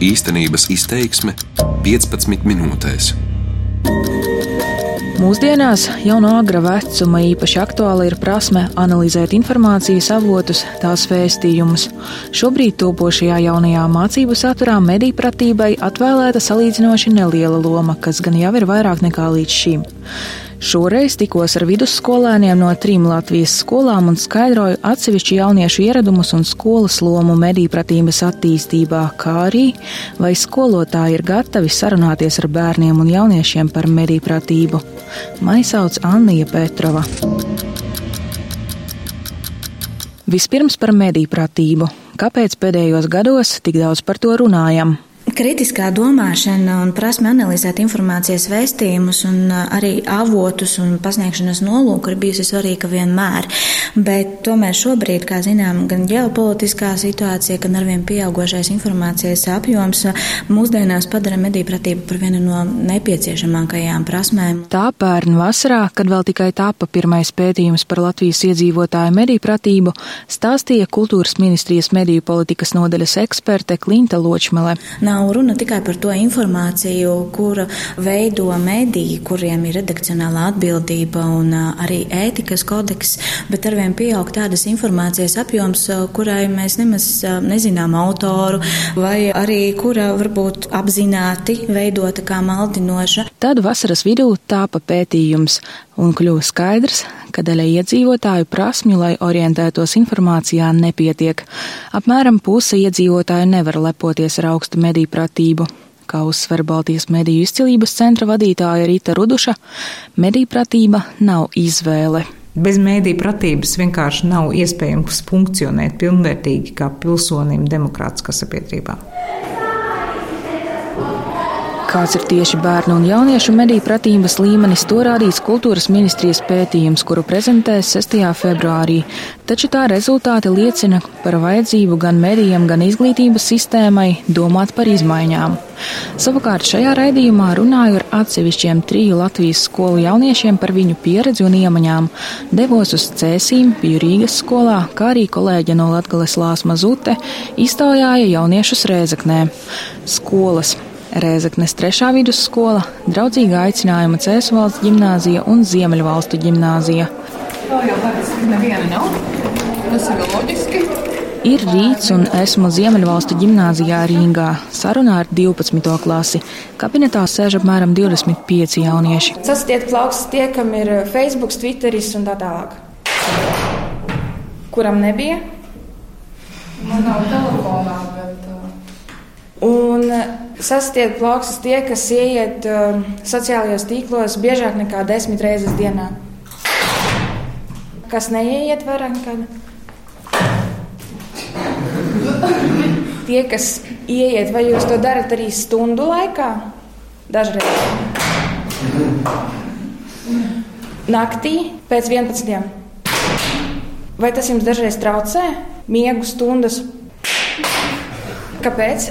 Īstenības izteiksme 15 minūtēs. Mūsdienās jau no agra vecuma īpaši aktuāla ir prasme analizēt informācijas avotus, tās vēstījumus. Šobrīd topošajā jaunajā mācību saturā medīpratībai atvēlēta salīdzinoši neliela loma, kas gan jau ir vairāk nekā līdz šim. Šoreiz tikos ar vidusskolēniem no trim Latvijas skolām un skaidroju atsevišķu jauniešu ieradumus un skolas lomu medīpratības attīstībā, kā arī vai skolotāji ir gatavi sarunāties ar bērniem un jauniešiem par medīpratību. Mani sauc Annija Petrova. Vispirms par medīpratību. Kāpēc pēdējos gados tik daudz par to runājam? Kritiskā domāšana un prasme analizēt informācijas vēstījumus un arī avotus un pasniegšanas nolūku ir bijusi svarīga vienmēr. Bet tomēr šobrīd, kā zinām, gan ģeopolitiskā situācija, gan arvien pieaugošais informācijas apjoms mūsdienās padara medīpratību par vienu no nepieciešamākajām prasmēm. Tā pērn vasarā, kad vēl tikai tapa pirmais pētījums par Latvijas iedzīvotāju medīpratību, stāstīja kultūras ministrijas mediju politikas nodaļas eksperte Klinta Ločmele. Nav nav runa tikai par to informāciju, kura veido mediji, kuriem ir redakcionālā atbildība un arī ētikas kodeks, bet arvien pieaug tādas informācijas apjoms, kurai mēs nemaz nezinām autoru, vai arī kura varbūt apzināti veidota kā maldinoša. Tad vasaras vidū tāpa pētījums un kļuva skaidrs, ka daļai iedzīvotāju prasmju, lai orientētos informācijā, nepietiek. Apmēram puse iedzīvotāju nevar lepoties ar augstu mediju pratību. Kā uzsver Baltijas mediju izcilības centra vadītāja Rīta Ruduša, mediju pratība nav izvēle. Bez mēdīņu pratības vienkārši nav iespējams funkcionēt pilnvērtīgi kā pilsonim demokrātiskā sabiedrībā. Kāds ir tieši bērnu un jauniešu mediju pratības līmenis, to rādīs kultūras ministrijas pētījums, kuru prezentēs 6. februārī. Taču tā rezultāti liecina par vajadzību gan medijiem, gan izglītības sistēmai domāt par izmaiņām. Savukārt šajā raidījumā runāju ar atsevišķiem triju Latvijas skolu jauniešiem par viņu pieredzi un iemaņām. Devos uz cēsīm, biju Rīgas skolā, kā arī kolēģe no Latgales Lāsma Zute iztaujāja jauniešus Rēzaknē. Skolas Rēzaknes trešā vidusskola, draudzīga aicinājuma Cēsu valsts ģimnāzija un Ziemeļvalstu ģimnāzija. Vēl jau tagad neviena nav. Tas ir loģiski. Ir rīts un esmu Ziemeļvalstu ģimnāzijā Rīgā. Sarunā ar 12. klasi. Kabinetā sēž apmēram 25 jaunieši. Sastiet plaukstas tie, kam ir Facebook, Twitteris un tā tālāk. Kuram nebija? Man nav telefonā. Un Sastiet plaukstas tie, kas ieiet uh, sociālajos tīklos biežāk nekā desmit reizes dienā. Kas neieiet vairāk nekā? Tie, kas ieiet, vai jūs to darat arī stundu laikā? Dažreiz. Naktī pēc 11. Vai tas jums dažreiz traucē? Miegu stundas Kāpēc?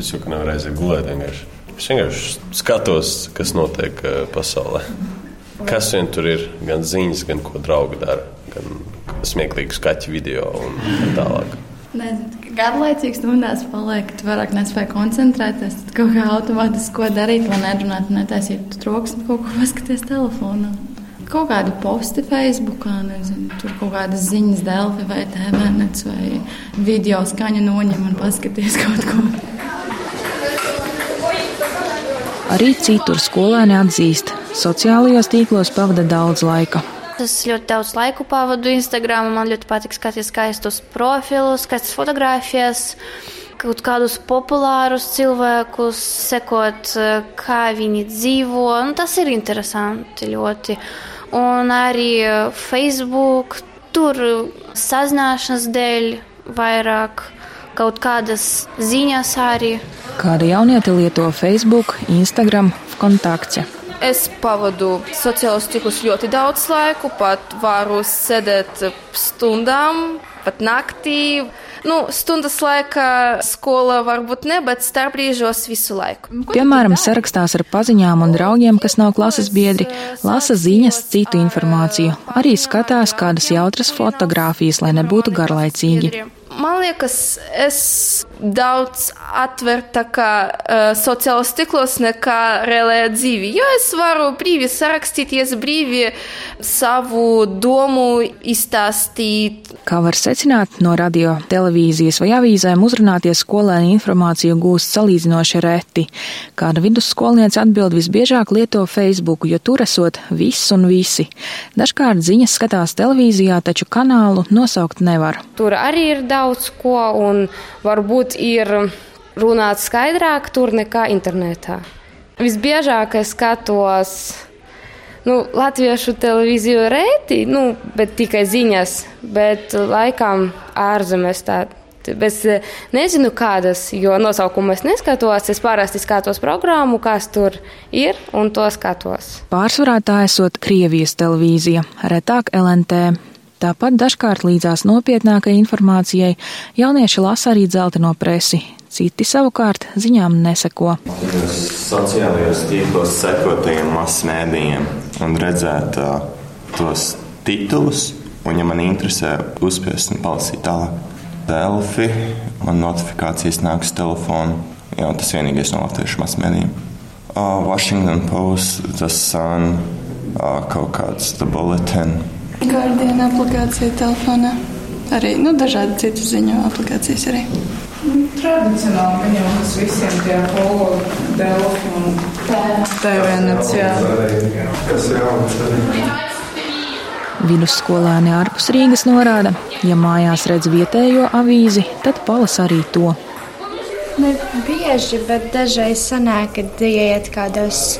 Es jau nevaru aiziet gulēt vienkārši. Es vienkārši skatos, kas notiek uh, pasaulē. Kas vien tur ir, gan ziņas, gan ko draugi dara, gan smieklīgu skaķu video un tālāk. Garlaicīgs stundās paliek, tu vairāk nespēji koncentrēties, tad kaut kā automātiski ko darīt, lai nerunātu, netaisītu troksni, kaut ko paskaties telefonā kaut kādi posti Facebookā, nezinu, tur kaut kādas ziņas, Delfi vai TVNets vai video skaņa noņem un paskaties kaut ko. Arī citur skolēni atzīst, sociālajos tīklos pavada daudz laika. Es ļoti daudz laiku pavadu Instagram. Man ļoti patīk skatīties skaistus profilus, skaistas fotogrāfijas, kaut kādus populārus cilvēkus, sekot, kā viņi dzīvo. Un tas ir interesanti ļoti un arī eh, Facebook. Tur sazināšanās dēļ vairāk kaut kādas ziņas arī. Kāda jaunieta lieto Facebook, Instagram, kontakts? Es pavadu sociālos tīklus ļoti daudz laiku, pat varu sēdēt stundām, pat naktī. Nu, stundas laikā skola varbūt ne, bet starpbrīžos visu laiku. Piemēram, sarakstās ar paziņām un draugiem, kas nav klases biedri, lasa ziņas, citu informāciju, arī skatās kādas jautras fotogrāfijas, lai nebūtu garlaicīgi. Man liekas, es daudz atvērtākā uh, sociālos tīklos nekā reālajā dzīvē. Jo es varu brīvi sarakstīties, brīvi savu domu izstāstīt. Kā var secināt, no radio, televīzijas vai avīzēm uzrunāties skolēni informāciju gūst salīdzinoši reti. Kāda vidusskolniece atbild visbiežāk lieto Facebook, jo tur esot viss un visi. Dažkārt ziņas skatās televīzijā, taču kanālu nosaukt nevar. Tur arī ir daudz ko, un varbūt ir runāt skaidrāk tur nekā internetā. Visbiežāk es skatos nu, latviešu televīziju rēti, nu, bet tikai ziņas, bet laikam ārzemēs tādu. Es nezinu, kādas, jo nosaukumu es neskatos. Es parasti skatos programmu, kas tur ir, un to skatos. Pārsvarā tā esot Krievijas televīzija, retāk LNT. Tāpat dažkārt līdzās nopietnākai informācijai jaunieši lasa arī dzelteno presi. Citi savukārt ziņām neseko. Sociālajos tīklos sekotajiem masmēdījiem un redzēt uh, tos titulus, un, ja man interesē, uzspiest un palasīt tālāk. Delfi, man notifikācijas nāk uz telefonu. Jā, tas vienīgais no latviešu masmēdījiem. Uh, Washington Post, The Sun, uh, kaut kāds The Bulletin. Guardian aplikācija telefonā. Arī nu, dažādi citu ziņu aplikācijas arī. Tradicionāli viņam tas visiem tie polo, delfi un TVNets, jā. Kas jauns? Vidusskolēni ārpus Rīgas norāda, ja mājās redz vietējo avīzi, tad palasa arī to. Ne bieži, bet dažreiz sanāk, kad ieiet kādos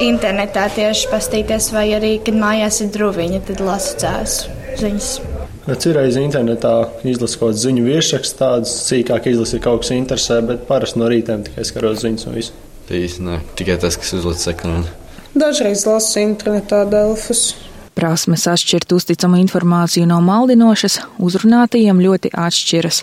internetā tieši pastīties, vai arī, kad mājās ir druviņa, tad lasu cēsu ziņas. Cirreiz internetā izlasu kaut kādu ziņu virsrakstu, tādas sīkāk izlasīt kaut kas interesē, bet parasti no rītiem tikai skaros ziņas un visu. Ne tikai tas, kas uzlicis ekrānā. Dažreiz lasu internetā delfus. Prasmes atšķirt uzticamu informāciju no maldinošas, uzrunātajiem ļoti atšķiras.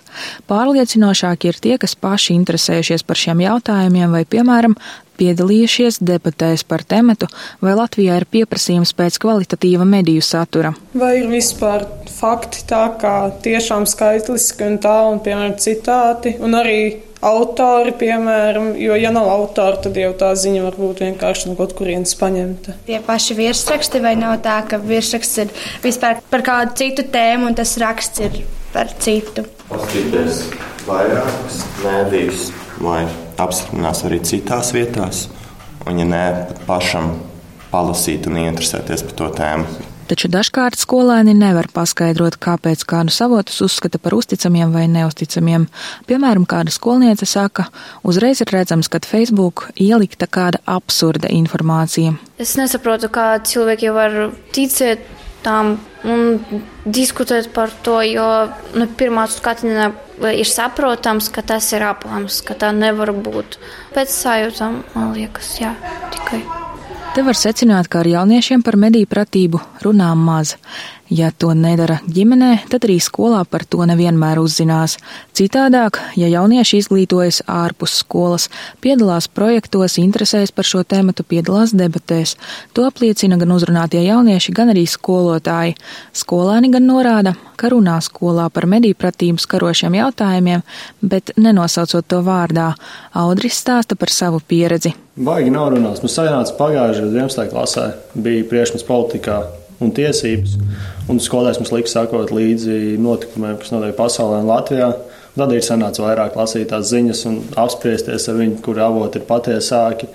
Pārliecinošāki ir tie, kas paši interesējušies par šiem jautājumiem vai, piemēram, piedalījušies debatēs par tematu, vai Latvijā ir pieprasījums pēc kvalitatīva mediju satura. Vai ir vispār fakti tā kā tiešām skaitliski un tā, un piemēram citāti, un arī autori, piemēram, jo, ja nav autori, tad jau tā ziņa var būt vienkārši no kaut kurienes paņemta. Tie paši virsraksti, vai nav tā, ka virsraksts ir vispār par kādu citu tēmu, un tas raksts ir par citu? Paskatīties vairākus mēdījus, vai apstiprinās arī citās vietās, un, ja nē, pašam palasīt un ieinteresēties par to tēmu. Taču dažkārt skolēni nevar paskaidrot, kāpēc kādus avotus uzskata par uzticamiem vai neusticamiem. Piemēram, kāda skolniece saka, uzreiz ir redzams, ka Facebook ielikta kāda absurda informācija. Es nesaprotu, kā cilvēki var ticēt tam un diskutēt par to, jo nu, pirmā skatienā ir saprotams, ka tas ir aplams, ka tā nevar būt. Pēc sajūtām, man liekas, jā, tikai. Te var secināt, ka ar jauniešiem par mediju pratību runā maz. Ja to nedara ģimenē, tad arī skolā par to nevienmēr uzzinās. Citādāk, ja jaunieši izglītojas ārpus skolas, piedalās projektos, interesēs par šo tēmatu, piedalās debatēs, to apliecina gan uzrunātie jaunieši, gan arī skolotāji. Skolēni gan norāda, ka runā skolā par mediju pratību skarošiem jautājumiem, bet nenosaucot to vārdā. Audris stāsta par savu pieredzi. Baigi nav runāts. Mums sanāca pagājušajā 11. klasē, bija priekšmets politikā un tiesības. Un skolēns mums lika sakot līdzi notikumiem, kas notiek pasaulē un Latvijā. Un tad ir sanācis vairāk lasīt tās ziņas un apspriesties ar viņu, kur avoti ir patiesāki.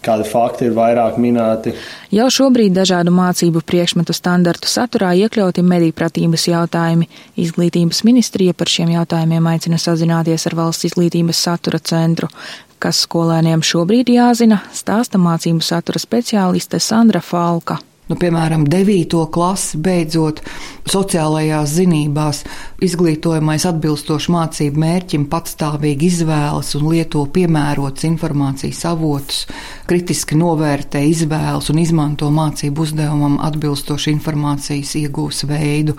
Kādi fakti ir vairāk minēti? Jau šobrīd dažādu mācību priekšmetu standartu saturā iekļauti mediju pratības jautājumi. Izglītības ministrija par šiem jautājumiem aicina sazināties ar valsts izglītības satura centru. Kas skolēniem šobrīd jāzina, stāsta mācību satura speciāliste Sandra Falka nu, piemēram, 9. klasi beidzot sociālajās zinībās, izglītojamais atbilstoši mācību mērķim patstāvīgi izvēlas un lieto piemērots informācijas avotus, kritiski novērtē izvēles un izmanto mācību uzdevumam atbilstoši informācijas iegūs veidu.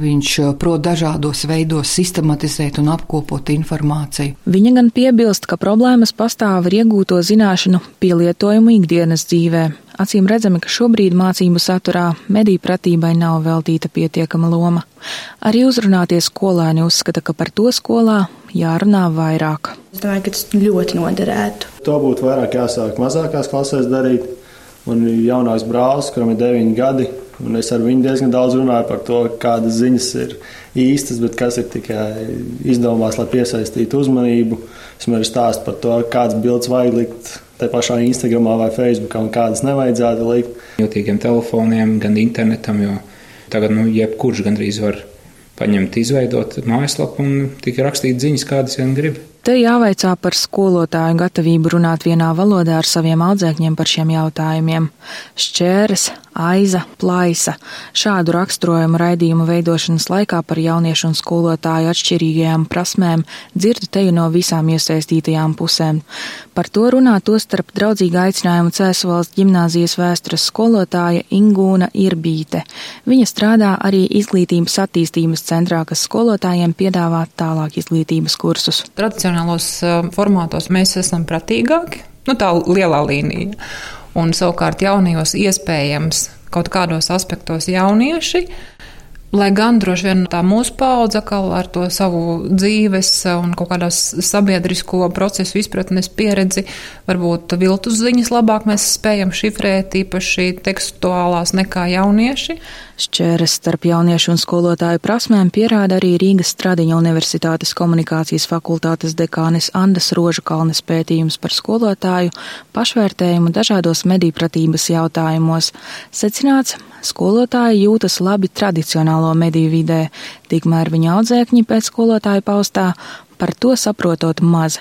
Viņš eh, prot dažādos veidos sistematizēt un apkopot informāciju. Viņa gan piebilst, ka problēmas pastāv ar iegūto zināšanu pielietojumu ikdienas dzīvē acīm redzami, ka šobrīd mācību saturā mediju pratībai nav veltīta pietiekama loma. Arī uzrunāties skolēni uzskata, ka par to skolā jārunā vairāk. Es domāju, ka tas ļoti noderētu. To būtu vairāk jāsāk mazākās klasēs darīt. Man ir jaunāks brālis, kuram ir 9 gadi, un es ar viņu diezgan daudz runāju par to, kādas ziņas ir īstas, bet kas ir tikai izdomās, lai piesaistītu uzmanību. Es man arī stāstu par to, kādas bildes vajag likt te pašā Instagram vai Facebook, un kādas nevajadzētu likt. Jūtīgiem telefoniem, gan internetam, jo tagad nu, jebkurš gandrīz var paņemt, izveidot mājaslapu un tikai rakstīt ziņas, kādas vien grib. Te jāvaicā par skolotāju gatavību runāt vienā valodā ar saviem audzēkņiem par šiem jautājumiem. Šķēres, aiza, plaisa. Šādu raksturojumu raidījumu veidošanas laikā par jauniešu un skolotāju atšķirīgajām prasmēm dzirdu teju no visām iesaistītajām pusēm. Par to runā to starp draudzīgu aicinājumu Cēsuvalsts ģimnāzijas vēstures skolotāja Ingūna Irbīte. Viņa strādā arī izglītības attīstības centrā, kas skolotājiem piedāvā tālāk izglītības kursus. Tradicionāli tradicionālos eh, formātos mēs esam pratīgāki, nu tā lielā līnija. Un savukārt jaunajos iespējams kaut kādos aspektos jaunieši Lai gan droši vien tā mūsu paudze ar to savu dzīves un kaut kādās sabiedrisko procesu izpratnes pieredzi, varbūt viltus ziņas labāk mēs spējam šifrēt, īpaši tekstuālās nekā jaunieši. Šķēres starp jauniešu un skolotāju prasmēm pierāda arī Rīgas Stradiņa Universitātes komunikācijas fakultātes dekānes Andas Rožakalnes pētījums par skolotāju pašvērtējumu dažādos medīpratības jautājumos. Secināts, skolotāji jūtas labi tradicionālo mediju vidē, tikmēr viņa audzēkņi pēc skolotāja paustā par to saprotot maz.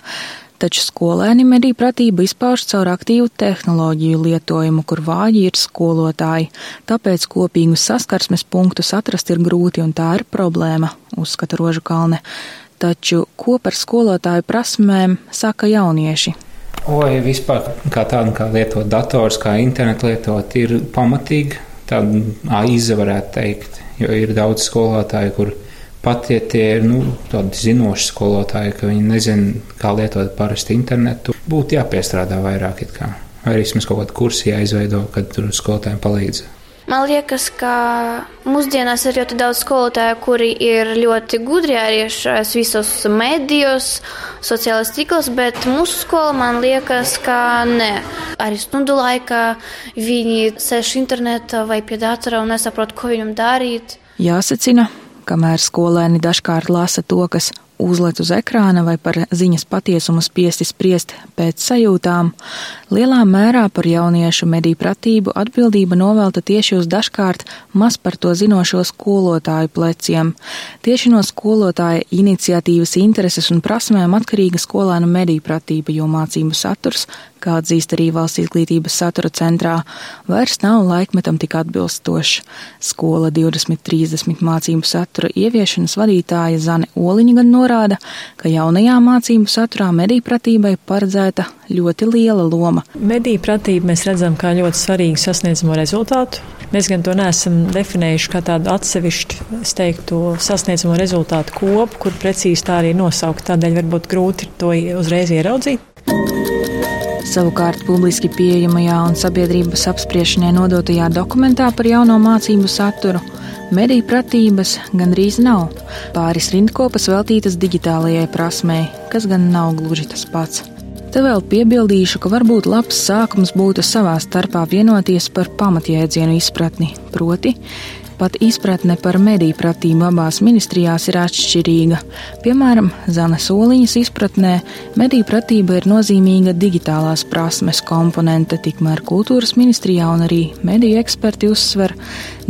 Taču skolēni mediju pratību izpauž caur aktīvu tehnoloģiju lietojumu, kur vāji ir skolotāji, tāpēc kopīgus saskarsmes punktus atrast ir grūti un tā ir problēma, uzskata Rožu Kalne. Taču ko par skolotāju prasmēm saka jaunieši? Oi, vispār kā tāda, kā lietot dators, kā internetu lietot, ir pamatīgi tāda aiza, varētu teikt. Jo ir daudz skolotāju, kur pat ja tie ir nu, tādi zinoši skolotāji, ka viņi nezina, kā lietot parasti internetu, būtu jāpiestrādā vairāk. Vai arī vismaz kaut kādu kursu jāizveido, kad tur skolotājiem palīdz. Man liekas, ka mūsdienās ir ļoti daudz skolotāju, kuri ir ļoti gudri arī šajos visos medijos, sociālajos tīklos, bet mūsu skola man liekas, ka nē. Arī stundu laikā viņi sēž internetā vai pie datora un nesaprot, ko viņam darīt. Jāsacina, kamēr skolēni dažkārt lasa to, kas uzliet uz ekrāna vai par ziņas patiesumu spiesti spriest pēc sajūtām, lielā mērā par jauniešu mediju pratību atbildība novelta tieši uz dažkārt maz par to zinošo skolotāju pleciem. Tieši no skolotāja iniciatīvas intereses un prasmēm atkarīga skolēnu mediju pratība, jo mācību saturs kā atzīst arī valsts izglītības satura centrā, vairs nav laikmetam tik atbilstošs. Skola 2030 mācību satura ieviešanas vadītāja Zane Oliņa gan norāda, ka jaunajā mācību saturā mediju pratībai paredzēta ļoti liela loma. Mediju pratību mēs redzam kā ļoti svarīgu sasniedzamo rezultātu. Mēs gan to neesam definējuši kā tādu atsevišķu, es teiktu, sasniedzamo rezultātu kopu, kur precīzi tā arī nosaukt. Tādēļ varbūt grūti to uzreiz ieraudzīt. Savukārt publiski pieejamajā un sabiedrības apspriešanai nodotajā dokumentā par jauno mācību saturu mediju pratības gandrīz nav. Pāris rindkopas veltītas digitālajai prasmei, kas gan nav gluži tas pats. Te vēl piebildīšu, ka varbūt labs sākums būtu savā starpā vienoties par pamatjēdzienu izpratni, proti, Pat izpratne par mediju pratību abās ministrijās ir atšķirīga. Piemēram, Zanes Oliņas izpratnē mediju pratība ir nozīmīga digitālās prasmes komponente, tikmēr kultūras ministrijā un arī mediju eksperti uzsver,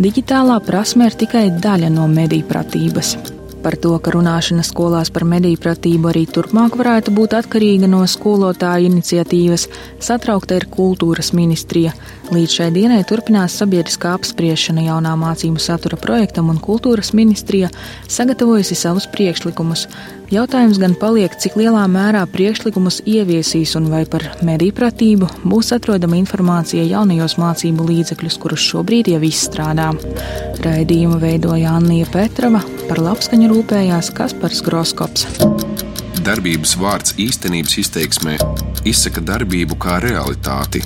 digitālā prasme ir tikai daļa no mediju pratības. Par to, ka runāšana skolās par mediju pratību arī turpmāk varētu būt atkarīga no skolotāju iniciatīvas, satraukta ir kultūras ministrija. Līdz šai dienai turpinās sabiedriskā apspriešana jaunā mācību satura projektam, un kultūras ministrija sagatavojusi savus priekšlikumus. Jautājums gan paliek, cik lielā mērā priekšlikumus ieviesīs un vai par mediju pratību būs atrodama informācija jaunajos mācību līdzekļus, kurus šobrīd jau izstrādā. Raidījumu veidoja Annija Petrava, par labskaņu rūpējās Kaspars Groskops. Darbības vārds īstenības izteiksmē izsaka darbību kā realitāti